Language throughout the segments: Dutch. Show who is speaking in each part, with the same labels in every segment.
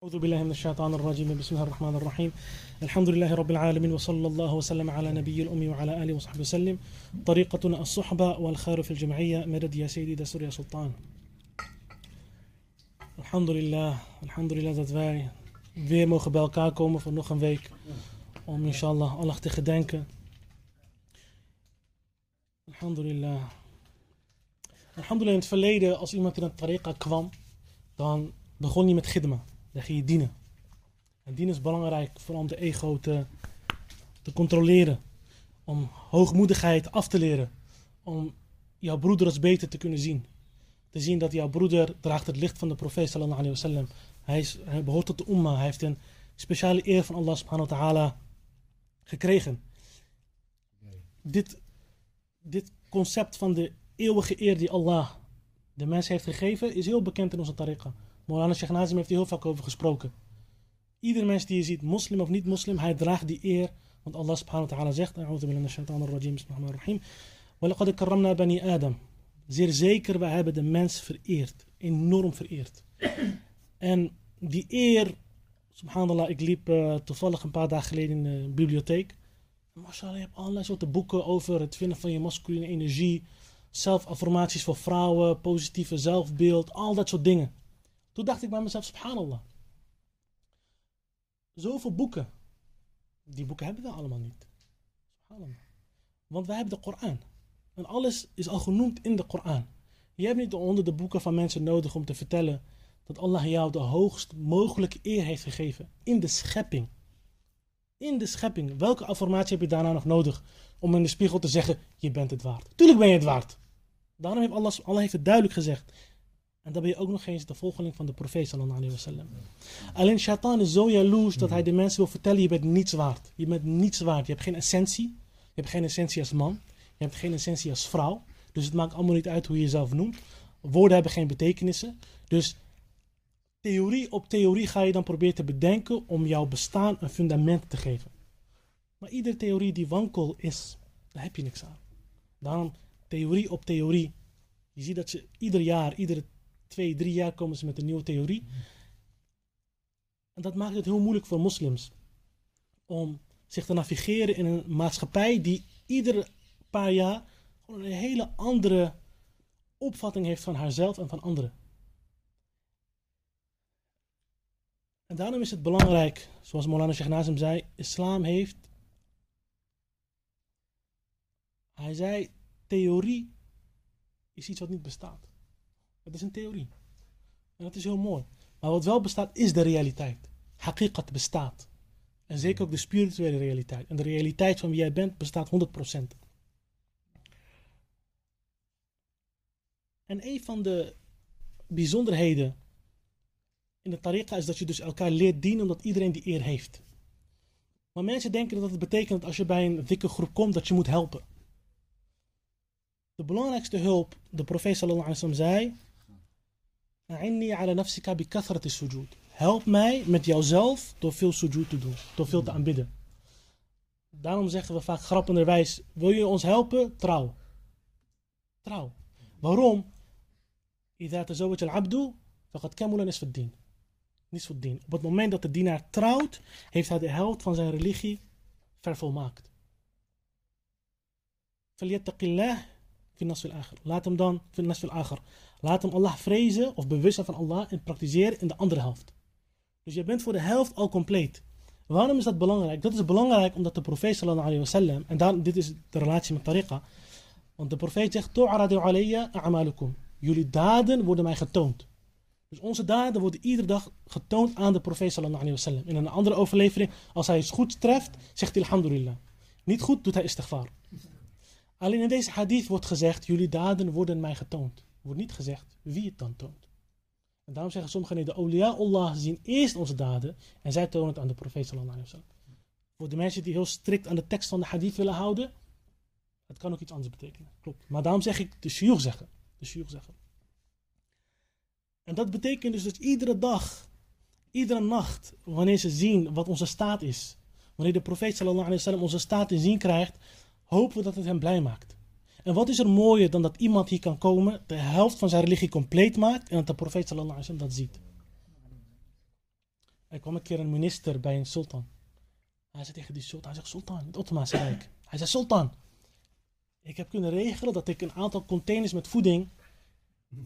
Speaker 1: أعوذ بالله من الشيطان الرجيم. بسم الله الرحمن الرحيم. الحمد لله رب العالمين وصلى الله وسلم على نبي الأمي وعلى آله وصحبه وسلم. طريقتنا الصحبة والخير في الجمعية. مدد يا سيدي دا سوريا سلطان. الحمد لله الحمد لله ذات فاي في موخ بالكاكم في نوخ فيك ومن إن شاء الله الله أختي تخدانك الحمد لله الحمد لله in het verleden als iemand in het tariqa kwam dan Dan ging je dienen. En dienen is belangrijk, vooral om de ego te, te controleren. Om hoogmoedigheid af te leren. Om jouw broeders beter te kunnen zien. Te zien dat jouw broeder draagt het licht van de profeet sallallahu alayhi. Hij, is, hij behoort tot de umma. Hij heeft een speciale eer van Allah subhanahu wa ta'ala gekregen. Dit, dit concept van de eeuwige eer die Allah de mens heeft gegeven, is heel bekend in onze tariqa. Maulana Sheikh Nazim heeft hier heel vaak over gesproken. Ieder mens die je ziet, moslim of niet moslim, hij draagt die eer. Want Allah subhanahu wa ta'ala zegt, A'udhu billahi shaitan ar-rajim, bismillahir rahim. Walaqad karramna bani Adam. Zeer zeker, we hebben de mens vereerd. Enorm vereerd. En die eer, subhanallah, ik liep uh, toevallig een paar dagen geleden in de bibliotheek. Mashallah, je hebt allerlei soorten boeken over het vinden van je masculine energie. Zelfaffirmaties voor vrouwen, positieve zelfbeeld, al dat soort dingen. Toen dacht ik bij mezelf, subhanallah. Zoveel boeken. Die boeken hebben we allemaal niet. Subhanallah. Want wij hebben de Koran. En alles is al genoemd in de Koran. Je hebt niet onder de boeken van mensen nodig om te vertellen dat Allah jou de hoogst mogelijke eer heeft gegeven. In de schepping. In de schepping. Welke affirmatie heb je daarna nog nodig om in de spiegel te zeggen, je bent het waard. Tuurlijk ben je het waard. Daarom heeft Allah, Allah heeft het duidelijk gezegd. En dan ben je ook nog eens de volgeling van de profeet sallallahu alayhi. Alleen shaitan is zo jaloers dat hij de mensen wil vertellen, je bent niets waard. Je bent niets waard. Je hebt geen essentie. Je hebt geen essentie als man. Je hebt geen essentie als vrouw. Dus het maakt allemaal niet uit hoe je jezelf noemt. Woorden hebben geen betekenissen. Dus theorie op theorie ga je dan proberen te bedenken om jouw bestaan een fundament te geven. Maar iedere theorie die wankel is, daar heb je niks aan. Daarom theorie op theorie. Je ziet dat ze ieder jaar, iedere twee, drie jaar komen ze met een nieuwe theorie. En dat maakt het heel moeilijk voor moslims. Om zich te navigeren in een maatschappij die iedere paar jaar gewoon een hele andere opvatting heeft van haarzelf en van anderen. En daarom is het belangrijk, zoals Molana Sheikh Nazim zei, islam heeft, hij zei, theorie is iets wat niet bestaat. Het is een theorie. En dat is heel mooi. Maar wat wel bestaat, is de realiteit. Hakikat bestaat. En zeker ook de spirituele realiteit. En de realiteit van wie jij bent bestaat 100%. En een van de bijzonderheden in de tariqa is dat je dus elkaar leert dienen omdat iedereen die eer heeft. Maar mensen denken dat het betekent dat als je bij een dikke groep komt dat je moet helpen. De belangrijkste hulp, de profeet sallallahu alaihi zei, A'inni ala nafsika bi kathrati sujud. Help mij met jouzelf door veel sujud te doen, door veel te aanbidden. Daarom zeggen we vaak grappenderwijs, wil je ons helpen? Trouw. Trouw. Waarom? إذا تزوج العبد فقد كمل نصف الدين. نصف الدين. Op het moment dat de dienaar trouwt, heeft hij de helft van zijn religie vervolmaakt. فليتق الله في النصف الآخر. Laat hem dan Laat hem Allah vrezen of bewust zijn van Allah en praktiseren in de andere helft. Dus je bent voor de helft al compleet. Waarom is dat belangrijk? Dat is belangrijk omdat de profeet sallallahu alayhi wa sallam, en dan, dit is de relatie met tariqa, want de profeet zegt, Jullie daden worden mij getoond. Dus onze daden worden iedere dag getoond aan de profeet sallallahu alayhi wa sallam. In een andere overlevering, als hij iets goed treft, zegt hij alhamdulillah. Niet goed, doet hij istighfar. Alleen in deze hadith wordt gezegd, jullie daden worden mij getoond. Wordt niet gezegd wie het dan toont. En daarom zeggen sommigen, de awliya Allah zien eerst onze daden en zij tonen het aan de profeet sallallahu alayhi wasallam. Voor de mensen die heel strikt aan de tekst van de hadith willen houden, het kan ook iets anders betekenen. Klopt. Maar daarom zeg ik de shiur zeggen de zeggen. En dat betekent dus dat iedere dag, iedere nacht, wanneer ze zien wat onze staat is, wanneer de profeet sallallahu alayhi wasallam onze staat te zien krijgt, hopen dat het hem blij maakt. En wat is er mooier dan dat iemand hier kan komen, de helft van zijn religie compleet maakt en dat de profeet sallallahu alayhi wasallam dat ziet. Er kwam een keer een minister bij een sultan. Hij zei tegen die sultan, hij zegt, sultan, het Ottomaanse Rijk. Hij zei, sultan, ik heb kunnen regelen dat ik een aantal containers met voeding,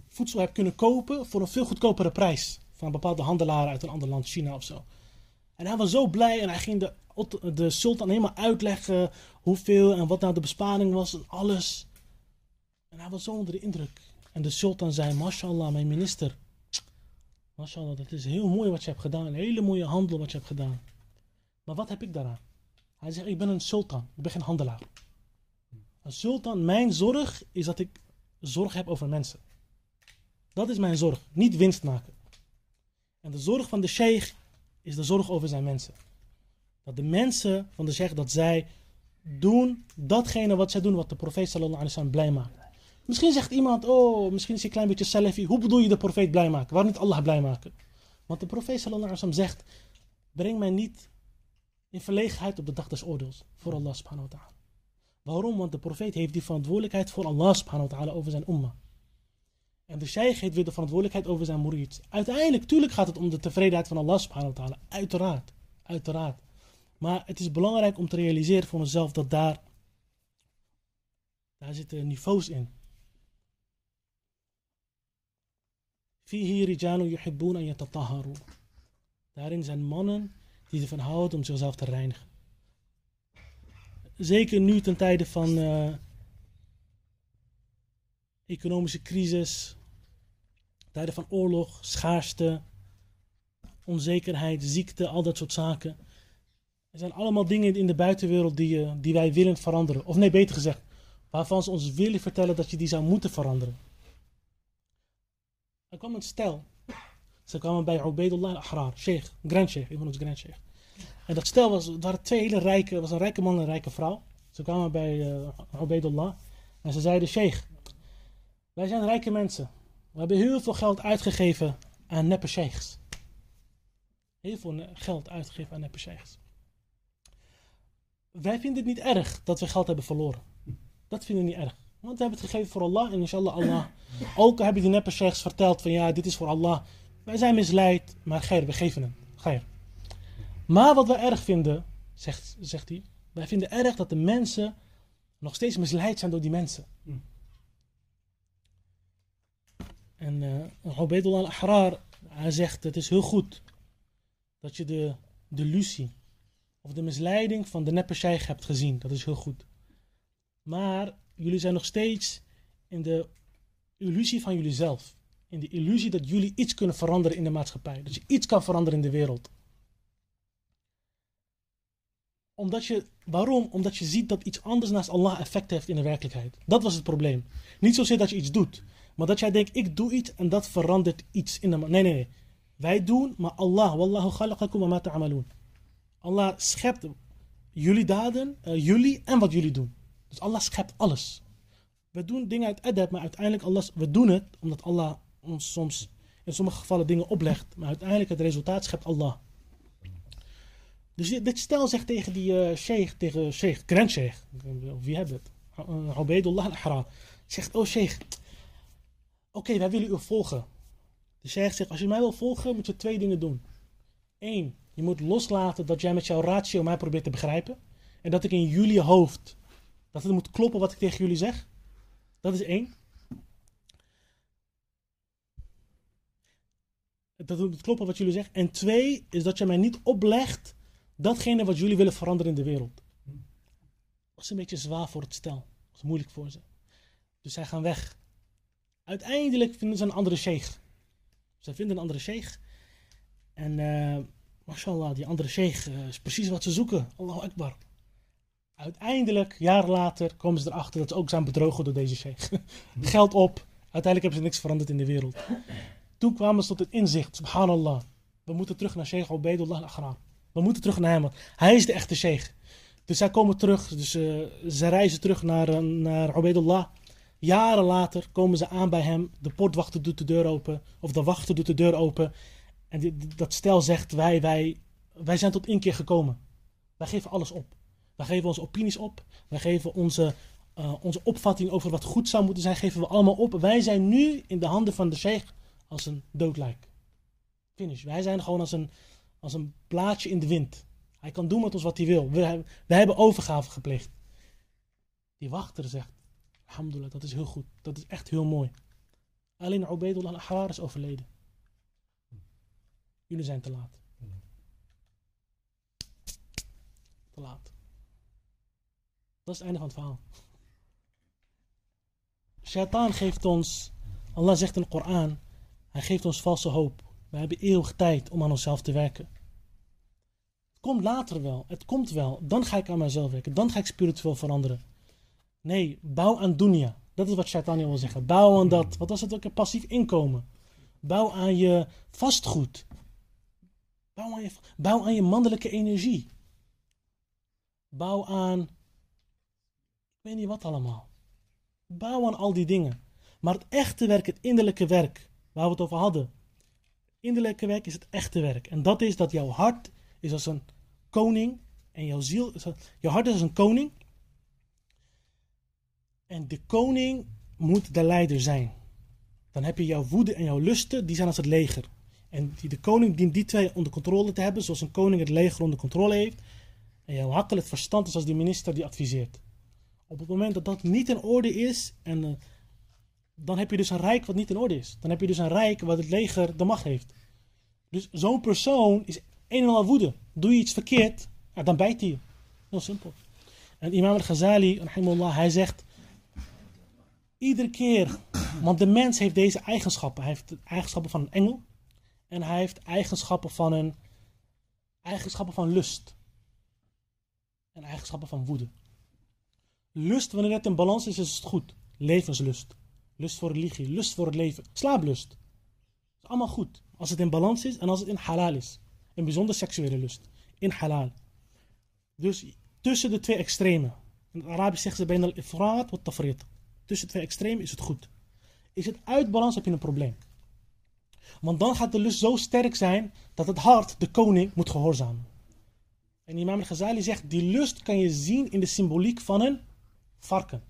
Speaker 1: voedsel heb kunnen kopen voor een veel goedkopere prijs. Van een bepaalde handelaar uit een ander land, China of zo. En hij was zo blij en hij ging de, de sultan helemaal uitleggen hoeveel en wat nou de besparing was en alles. En hij was zo onder de indruk. En de sultan zei, mashallah, mijn minister. Mashallah, dat is heel mooi wat je hebt gedaan. Een hele mooie handel wat je hebt gedaan. Maar wat heb ik daaraan? Hij zegt, ik ben een sultan. Ik ben geen handelaar. Een sultan, mijn zorg is dat ik zorg heb over mensen. Dat is mijn zorg. Niet winst maken. En de zorg van de sheikh is de zorg over zijn mensen. Dat de mensen van de sheikh, dat zij doen datgene wat zij doen, wat de profeet sallallahu alaihi wasallam blij maakt. Misschien zegt iemand, oh, misschien is hij een klein beetje salafi. Hoe bedoel je de profeet blij maken? Waarom niet Allah blij maken? Want de profeet sallallahu alaihi wasallam zegt, breng mij niet in verlegenheid op de dag des oordeels. Voor Allah subhanahu wa ta'ala. Waarom? Want de profeet heeft die verantwoordelijkheid voor Allah subhanahu wa ta'ala over zijn umma. En de sheikh heeft weer de verantwoordelijkheid over zijn murid. Uiteindelijk, tuurlijk gaat het om de tevredenheid van Allah subhanahu wa ta'ala. Uiteraard. Uiteraard. Maar het is belangrijk om te realiseren voor onszelf dat daar, daar zitten niveaus in. Fihi rijalu yatatahharu. Daarin zijn mannen die ervan houden om zichzelf te reinigen. Zeker nu ten tijde van eh, economische crisis, tijden van oorlog, schaarste, onzekerheid, ziekte, al dat soort zaken. Er zijn allemaal dingen in de buitenwereld die, eh, die wij willen veranderen. Of nee, beter gezegd, waarvan ze ons willen vertellen dat je die zou moeten veranderen. Er kwam een stel. Ze kwamen bij Ubaidullah al-Ahrar, sheikh, grand sheikh, een ons grand sheikh. En dat stel was, waren twee hele rijke, was een rijke man en een rijke vrouw. Ze kwamen bij uh, Ubaidullah en ze zeiden, sheikh, wij zijn rijke mensen. We hebben heel veel geld uitgegeven aan neppe sheikhs. Heel veel geld uitgegeven aan neppe sheikhs. Wij vinden het niet erg dat we geld hebben verloren. Dat vinden we niet erg. Want we hebben het gegeven voor Allah en inshallah Allah. Ook hebben die neppe sheikhs verteld van ja, dit is voor Allah. Wij zijn misleid, maar geir, we geven hem. Geir. Maar wat we erg vinden, zegt, zegt hij, wij vinden erg dat de mensen nog steeds misleid zijn door die mensen. En uh, al-Ahrar, hij zegt, het is heel goed dat je de delusie of de misleiding van de neppe hebt gezien. Dat is heel goed. Maar jullie zijn nog steeds in de illusie van jullie zelf. In de illusie dat jullie iets kunnen veranderen in de maatschappij. Dat je iets kan veranderen in de wereld. Omdat je, waarom? Omdat je ziet dat iets anders naast Allah effect heeft in de werkelijkheid. Dat was het probleem. Niet zozeer dat je iets doet. Maar dat jij denkt, ik doe iets en dat verandert iets in de Nee, nee, nee. Wij doen, maar Allah. Wallahu khalaqakum wa ma ta'amalun. Allah schept jullie daden, uh, jullie en wat jullie doen. Dus Allah schept alles. We doen dingen uit adab, maar uiteindelijk Allah, we doen het omdat Allah ons soms in sommige gevallen dingen oplegt. Maar uiteindelijk het resultaat schept Allah. Dus dit, stel zegt tegen die uh, sheikh, tegen sheikh, grand sheikh, wie hebben het? Uh, al-Ahrar. Zegt, oh sheikh, okay, wij willen u volgen. De sheikh zegt, als je mij wil volgen, moet je twee dingen doen. Eén, je moet loslaten dat jij met jouw ratio mij probeert te begrijpen. En dat ik in jullie hoofd, dat het moet kloppen wat ik tegen jullie zeg. Dat is één. Dat het moet kloppen wat jullie zeggen. En twee, is dat je mij niet oplegt datgene wat jullie willen veranderen in de wereld. Dat is een beetje zwaar voor het stel. Dat is moeilijk voor ze. Dus zij gaan weg. Uiteindelijk vinden ze een andere sheikh. Ze vinden een andere sheikh. En uh, mashallah, die andere sheikh uh, is precies wat ze zoeken. Allahu Akbar. Uiteindelijk, jaren later, komen ze erachter dat ze ook zijn bedrogen door deze sheikh. Geld op. Uiteindelijk hebben ze niks veranderd in de wereld. Toen kwamen ze tot het inzicht, subhanallah. We moeten terug naar Sheikh Ubaidullah al-Aghram. We moeten terug naar hem. Hij is de echte sheikh. Dus zij komen terug. Dus uh, ze reizen terug naar, naar Ubaidullah. Jaren later komen ze aan bij hem. De portwachter doet de deur open. Of de wachter doet de deur open. En dat stel zegt, wij, wij, wij zijn tot inkeer gekomen. Wij geven alles op. Wij geven onze opinies op. Wij geven onze, uh, onze opvatting over wat goed zou moeten zijn, geven we allemaal op. Wij zijn nu in de handen van de sheikh als een doodlijk. Finish. Wij zijn gewoon als een, Als een blaadje in de wind. Hij kan doen met ons wat hij wil. We, we hebben overgave gepleegd. Die wachter zegt, alhamdulillah, dat is heel goed. Dat is echt heel mooi. Alleen Ubaidullah al-Ahrar is overleden. Jullie zijn te laat. Te laat. Dat is het einde van het verhaal. Shaitaan geeft ons, Allah zegt in de Koran, hij geeft ons valse hoop. We hebben eeuwig tijd om aan onszelf te werken. Het komt later wel, het komt wel. Dan ga ik aan mezelf werken, dan ga ik spiritueel veranderen. Nee, bouw aan dunya. Dat is wat Shaitan wil zeggen. Bouw aan dat, wat was het ook, een passief inkomen. Bouw aan je vastgoed. Bouw aan je, bouw aan je mannelijke energie. Bouw aan, ik weet niet wat allemaal. Bouw aan al die dingen. Maar het echte werk, het innerlijke werk, waar we het over hadden. Innerlijke werk is het echte werk. En dat is dat jouw hart is als een koning. En jouw ziel, jouw hart is als een koning. En de koning moet de leider zijn. Dan heb je jouw woede en jouw lusten, die zijn als het leger. En de koning dient die twee onder controle te hebben, zoals een koning het leger onder controle heeft. En jouw hakkel het verstand is als die minister die adviseert. Op het moment dat dat niet in orde is, en, uh, dan heb je dus een rijk wat niet in orde is. Dan heb je dus een rijk wat het leger de macht heeft. Dus zo'n persoon is een en al woede. Doe je iets verkeerd, dan bijt hij je. Heel simpel. En imam al-Ghazali, hij zegt, iedere keer, want de mens heeft deze eigenschappen. Hij heeft eigenschappen van een engel. En hij heeft eigenschappen van een, eigenschappen van lust. En eigenschappen van woede. Lust, wanneer het in balans is, is het goed. Levenslust. Lust voor religie, lust voor het leven. Slaaplust. Is allemaal goed. Als het in balans is en als het in halal is. Een bijzonder seksuele lust. In halal. Dus tussen de twee extremen. In het Arabisch zeggen ze bijna ifraat wat tafrit. Tussen twee extremen is het goed. Is het uit balans heb je een probleem. Want dan gaat de lust zo sterk zijn dat het hart de koning moet gehoorzamen. En Imam al-Ghazali zegt, die lust kan je zien in de symboliek van een varken.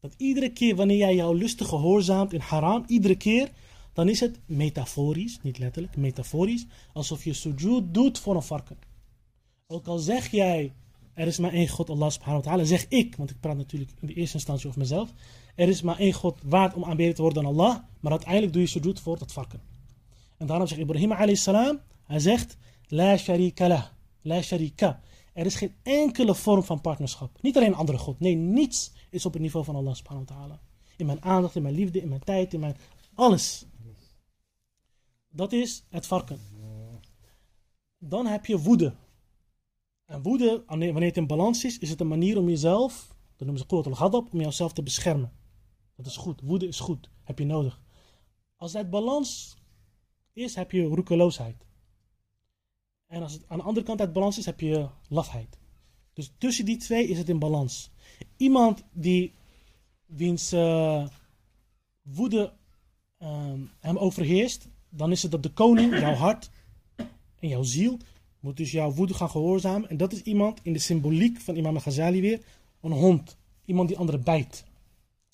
Speaker 1: Dat iedere keer wanneer jij jouw lusten gehoorzaamt in haram, iedere keer, dan is het metaforisch, niet letterlijk, metaforisch, alsof je sujud doet voor een varken. Ook al zeg jij, er is maar één God, Allah subhanahu wa ta'ala, zeg ik, want ik praat natuurlijk in de eerste instantie over mezelf, er is maar één God waard om aanbeden te worden dan Allah, maar uiteindelijk doe je sujud voor dat varken. En daarom zegt Ibrahim alayhi salam, hij zegt, la sharika la, la sharika. Er is geen enkele vorm van partnerschap. Niet alleen een andere God. Nee, niets is op het niveau van Allah subhanahu wa ta'ala. In mijn aandacht, in mijn liefde, in mijn tijd, in mijn... Alles. Dat is het varken. Dan heb je woede. En woede, wanneer het in balans is, is het een manier om jezelf, dat noemen ze Qurrat al-Ghadab, om jezelf te beschermen. Dat is goed. Woede is goed. Heb je nodig. Als het balans is, heb je roekeloosheid. En als het aan de andere kant uit balans is, heb je lafheid. Dus tussen die twee is het in balans. Iemand die wiens uh, woede uh, hem overheerst, dan is het dat de koning, jouw hart en jouw ziel, moet dus jouw woede gaan gehoorzamen. En dat is iemand in de symboliek van Imam Ghazali weer, een hond. Iemand die anderen bijt.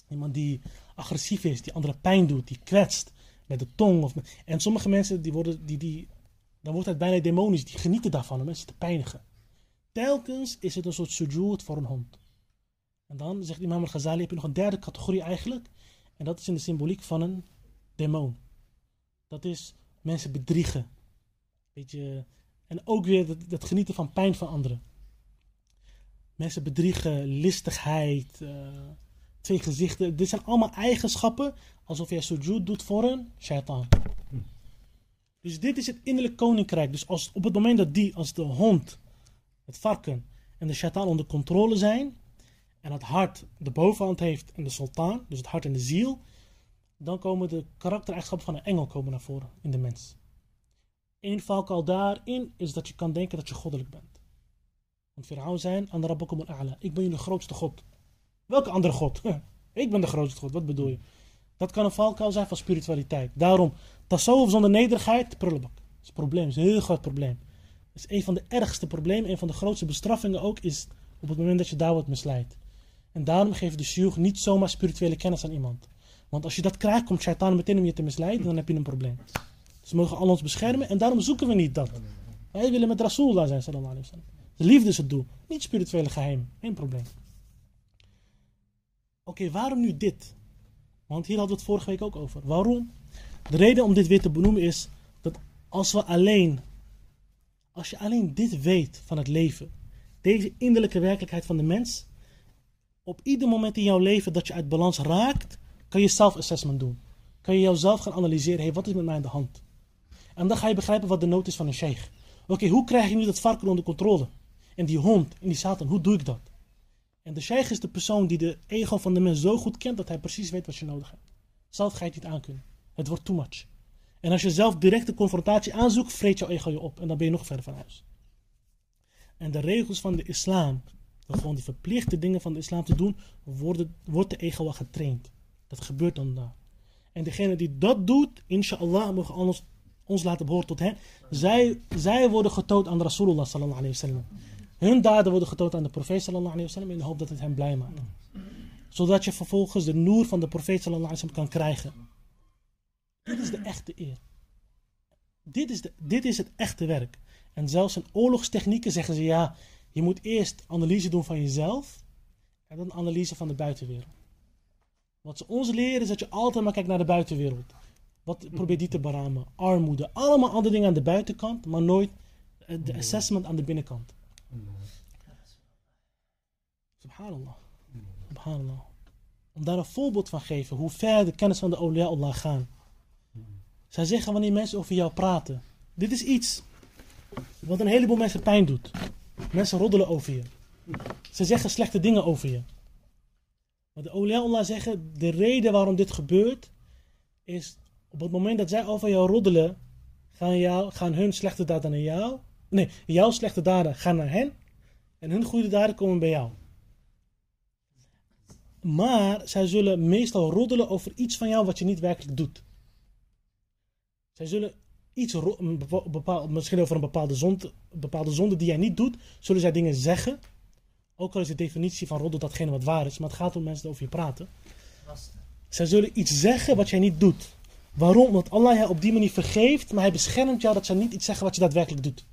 Speaker 1: Iemand die agressief is, die anderen pijn doet, die kwetst met de tong. Of en sommige mensen, die worden, die, die, dan wordt het bijna demonisch, die genieten daarvan om mensen te pijnigen. Telkens is het een soort sujud voor een hond. En dan zegt Imam al-Ghazali, heb je nog een derde categorie eigenlijk. En dat is in de symboliek van een demon. Dat is mensen bedriegen. Beetje, en ook weer dat, genieten van pijn van anderen. Mensen bedriegen, listigheid, uh, twee gezichten. Dit zijn allemaal eigenschappen alsof jij sujud doet voor een shaitaan. Dus dit is het innerlijk koninkrijk. Dus als, op het moment dat die, als de hond, het varken en de shaitaan onder controle zijn, en het hart de bovenhand heeft en de sultan, dus het hart en de ziel, dan komen de karaktereigenschappen van een engel komen naar voren in de mens. Eén valkuil daarin is dat je kan denken dat je goddelijk bent. Want Fir'aun zijn, an rabbakum al-a'la. Ik ben jullie grootste god. Welke andere god? Ik ben de grootste god, wat bedoel je? Dat kan een valkuil zijn van spiritualiteit. Daarom, tasawwuf zonder nederigheid, prullenbak. Dat is een probleem, dat is een heel groot probleem. Dat is een van de ergste problemen, een van de grootste bestraffingen ook, is op het moment dat je daar wordt misleid. En daarom geeft de shiuch niet zomaar spirituele kennis aan iemand. Want als je dat krijgt, komt shaitan meteen om je te misleiden, dan heb je een probleem. We mogen al ons beschermen en daarom zoeken we niet dat. Wij willen met Rasulullah zijn, sallallahu alayhi wa. De liefde is het doel, niet spirituele geheim, geen probleem. Oké, waarom nu dit? Want hier hadden we het vorige week ook over. Waarom? De reden om dit weer te benoemen is dat als we alleen, als je alleen dit weet van het leven, deze innerlijke werkelijkheid van de mens, op ieder moment in jouw leven dat je uit balans raakt, kan je self-assessment doen. Kan je jouzelf gaan analyseren, hey, wat is met mij aan de hand? En dan ga je begrijpen wat de nood is van een sheikh. Oké, hoe krijg je nu dat varken onder controle? En die hond en die satan, hoe doe ik dat? En de sheikh is de persoon die de ego van de mens zo goed kent dat hij precies weet wat je nodig hebt. Zelf ga je het niet aankunnen. Het wordt too much. En als je zelf direct de confrontatie aanzoekt, vreet jouw ego je op. En dan ben je nog verder van huis. En de regels van de islam, gewoon de verplichte dingen van de islam te doen, worden, wordt de ego wel getraind. Dat gebeurt dan daar. En degene die dat doet, inshallah, mogen ons, ons laten behoren tot hen. Zij, zij worden getoond aan Rasulullah sallallahu alayhi wa sallam. Hun daden worden getoond aan de profeet sallallahu alayhi in de hoop dat het hem blij maakt. Zodat je vervolgens de noer van de profeet sallallahu alayhi wa sallam kan krijgen. Dit is de echte eer. Dit is, de, dit is het echte werk. En zelfs in oorlogstechnieken zeggen ze ja, je moet eerst analyse doen van jezelf en dan analyse van de buitenwereld. Wat ze ons leren is dat je altijd maar kijkt naar de buitenwereld. Wat probeert die te beramen? Armoede, allemaal andere dingen aan de buitenkant, maar nooit de assessment aan de binnenkant. Subhanallah. Subhanallah. Om daar een voorbeeld van te geven hoe ver de kennis van de awliya Allah gaan. Zij zeggen wanneer mensen over jou praten. Dit is iets wat een heleboel mensen pijn doet. Mensen roddelen over je. Ze zeggen slechte dingen over je. Maar de awliya Allah zeggen, de reden waarom dit gebeurt, is op het moment dat zij over jou roddelen, gaan, jou, gaan hun slechte daden naar jou. Nee, jouw slechte daden gaan naar hen. En hun goede daden komen bij jou. Maar zij zullen meestal roddelen over iets van jou wat je niet werkelijk doet. Zij zullen iets, bepaald, misschien over een bepaalde zonde, bepaalde zonde die jij niet doet, zullen zij dingen zeggen. Ook al is de definitie van roddel datgene wat waar is, maar het gaat om mensen die over je praten. Zij zullen iets zeggen wat jij niet doet. Waarom? Omdat Allah jou op die manier vergeeft, maar hij beschermt jou dat zij niet iets zeggen wat je daadwerkelijk doet.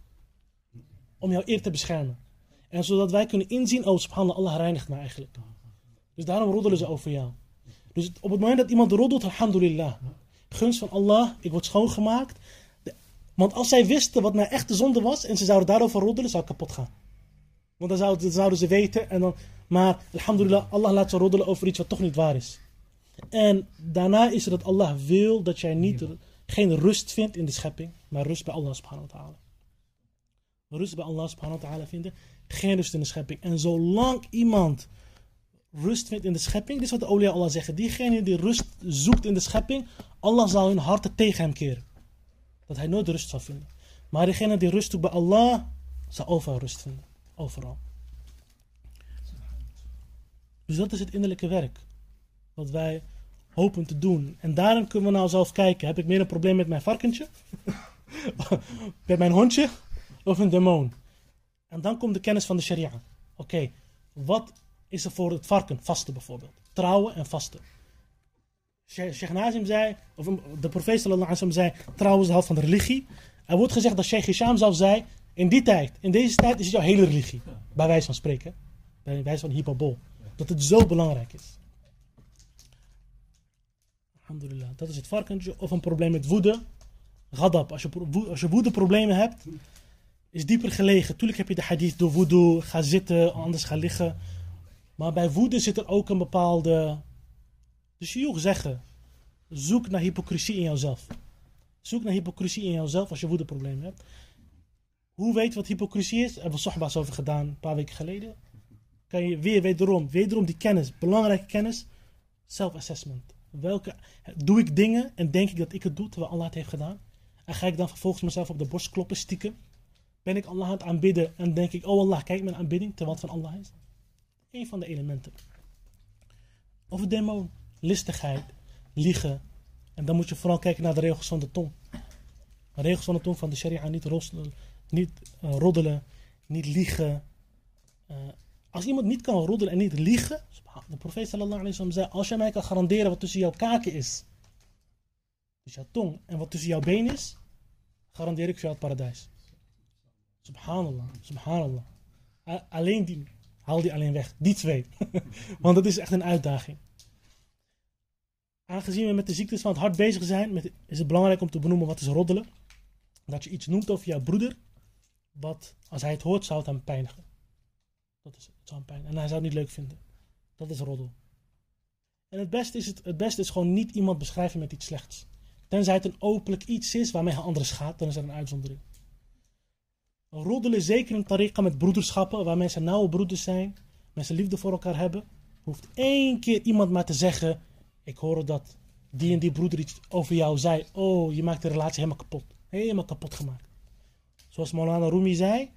Speaker 1: Om jouw eer te beschermen. En zodat wij kunnen inzien, oh subhanallah, Allah reinigt me eigenlijk. Dus daarom roddelen ze over jou. Dus op het moment dat iemand roddelt, alhamdulillah. Gunst van Allah, ik word schoongemaakt. Want als zij wisten wat mijn echte zonde was en ze zouden daarover roddelen, zou ik kapot gaan. Want dan zouden, zouden ze weten. En dan, maar alhamdulillah, Allah laat ze roddelen over iets wat toch niet waar is. En daarna is het dat Allah wil dat jij niet, geen rust vindt in de schepping, maar rust bij Allah subhanahu wa ta'ala. Rust bij Allah subhanahu wa ta'ala vinden, geen rust in de schepping. En zolang iemand rust vindt in de schepping, dit is wat de olia Allah zeggen, diegene die rust zoekt in de schepping, Allah zal hun harten tegen hem keren. Dat hij nooit rust zal vinden. Maar degene die rust zoekt bij Allah, zal overal rust vinden. Overal. Dus dat is het innerlijke werk. Wat wij hopen te doen. En daarom kunnen we nou zelf kijken. Heb ik meer een probleem met mijn varkentje? met mijn hondje? Of een demon? En dan komt de kennis van de sharia. Oké, wat is er voor het varken? Vasten bijvoorbeeld. Trouwen en vasten. Sheikh Nazim zei, of de profeet sallallahu alaihi zei, trouwen is de helft van de religie. Er wordt gezegd dat Sheikh Hisham zelf zei, in die tijd, in deze tijd is het jouw hele religie. Bij wijze van spreken. Bij wijze van hyperbol. Dat het zo belangrijk is. Alhamdulillah. Dat is het varkentje. Of een probleem met woede. Gadab. Als je, als je woedeproblemen hebt, is dieper gelegen. Tuurlijk heb je de hadith door woede. Ga zitten, anders ga liggen. Maar bij woede zit er ook een bepaalde de shiuch zeggen, zoek naar hypocrisie in jouzelf. Zoek naar hypocrisie in jouzelf als je woedeproblemen hebt. Hoe weet wat hypocrisie is? Hebben we sohba's over gedaan een paar weken geleden. Kan je weer wederom, wederom die kennis, belangrijke kennis, self-assessment. Welke, doe ik dingen en denk ik dat ik het doe terwijl Allah het heeft gedaan? En ga ik dan vervolgens mezelf op de borst kloppen, stiekem? Ben ik Allah aan het aanbidden en denk ik, oh Allah, kijk mijn aanbidding terwijl het van Allah is? Een van de elementen. Of een demon listigheid, liegen. En dan moet je vooral kijken naar de regels van de tong. De regels van de tong van de sharia, niet, rosselen, niet uh, roddelen, niet liegen. Uh, als iemand niet kan roddelen en niet liegen, de profeet sallallahu alaihi wasallam zei, als jij mij kan garanderen wat tussen jouw kaken is, dus jouw tong en wat tussen jouw been is, garandeer ik jou het paradijs. Subhanallah, subhanallah. Alleen die, haal die alleen weg. Die twee. Want dat is echt een uitdaging. Aangezien we met de ziektes van het hart bezig zijn, is het belangrijk om te benoemen wat is roddelen. Dat je iets noemt over jouw broeder, wat als hij het hoort zou het hem pijnigen. Dat is hem pijnigen. En hij zou het niet leuk vinden. Dat is roddel. En het beste is, het, het beste is gewoon niet iemand beschrijven met iets slechts. Tenzij het een openlijk iets is waarmee hij anderen schaadt, dan is er een uitzondering. Roddelen is zeker een tariqa met broederschappen, waar mensen nauwe broeders zijn, mensen liefde voor elkaar hebben. Hoeft één keer iemand maar te zeggen, ik hoor dat die en die broeder iets over jou zei. Oh, je maakt de relatie helemaal kapot. Helemaal kapot gemaakt. Zoals Maulana Rumi zei,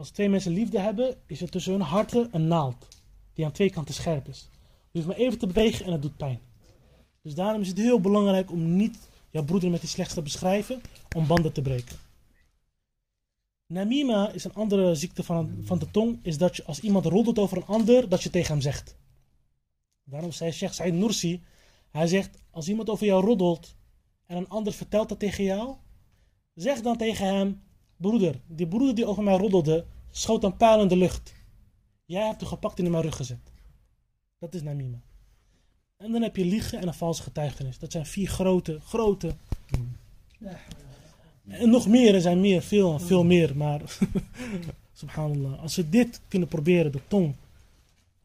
Speaker 1: als twee mensen liefde hebben, is er tussen hun harten een naald. Die aan twee kanten scherp is. Je hoeft maar even te bewegen en het doet pijn. Dus daarom is het heel belangrijk om niet jouw broeder met iets slechts te beschrijven, om banden te breken. Namima is een andere ziekte van, van de tong, is dat je als iemand roddelt over een ander, dat je tegen hem zegt. Daarom zei Sheikh Said Nursi, hij zegt, als iemand over jou roddelt en een ander vertelt dat tegen jou, zeg dan tegen hem, broeder, die broeder die over mij roddelde, schoot een pijl in de lucht. Jij hebt hem gepakt en in mijn rug gezet. Dat is Namima. En dan heb je liegen en een valse getuigenis. Dat zijn vier grote, grote. En nog meer, er zijn meer, veel, veel meer. Maar, subhanallah, als we dit kunnen proberen, de tong.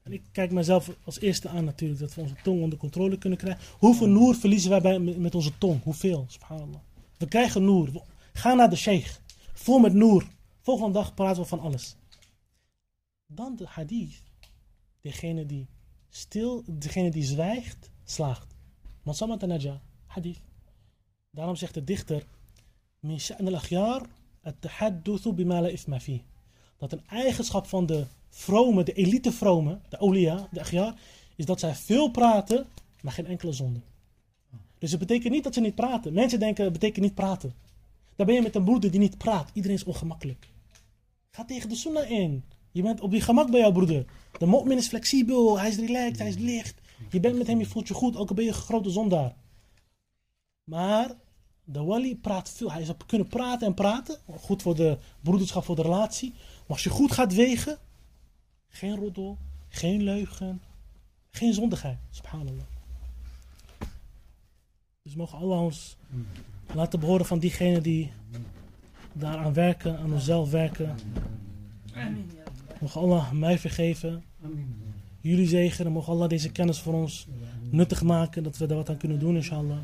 Speaker 1: En ik kijk mezelf als eerste aan natuurlijk, dat we onze tong onder controle kunnen krijgen. Hoeveel noer verliezen wij bij, met onze tong? Hoeveel, subhanallah. We krijgen noer. Ga naar de sheikh. Vol met noer. Volgende dag praten we van alles. Dan de hadith. Degene die stil, degene die zwijgt, slaagt. Masamat naja, hadith. Daarom zegt de dichter, al-akhyar at-tahadduthu. Dat een eigenschap van de vrome, de elite vrome, de olia, de akhyar, is dat zij veel praten, maar geen enkele zonde. Dus het betekent niet dat ze niet praten. Mensen denken, het betekent niet praten. Dan ben je met een broeder die niet praat. Iedereen is ongemakkelijk. Ga tegen de sunnah in. Je bent op je gemak bij jouw broeder. De mu'min is flexibel, hij is relaxed, hij is licht. Je bent met hem, je voelt je goed, ook al ben je een grote zondaar. Maar de wali praat veel. Hij zou kunnen praten en praten. Goed voor de broederschap, voor de relatie. Maar als je goed gaat wegen, geen roddel, geen leugen, geen zondigheid. Subhanallah. Dus mogen Allah ons Laat de behoren van diegenen die daaraan werken, aan onszelf werken. Mogen Allah mij vergeven, jullie zegenen, mogen Allah deze kennis voor ons nuttig maken, dat we daar wat aan kunnen doen, inshallah.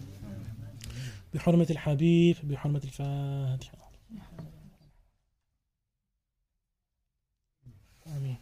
Speaker 1: بحرمة الحبيب بحرمة الفاتحة آمين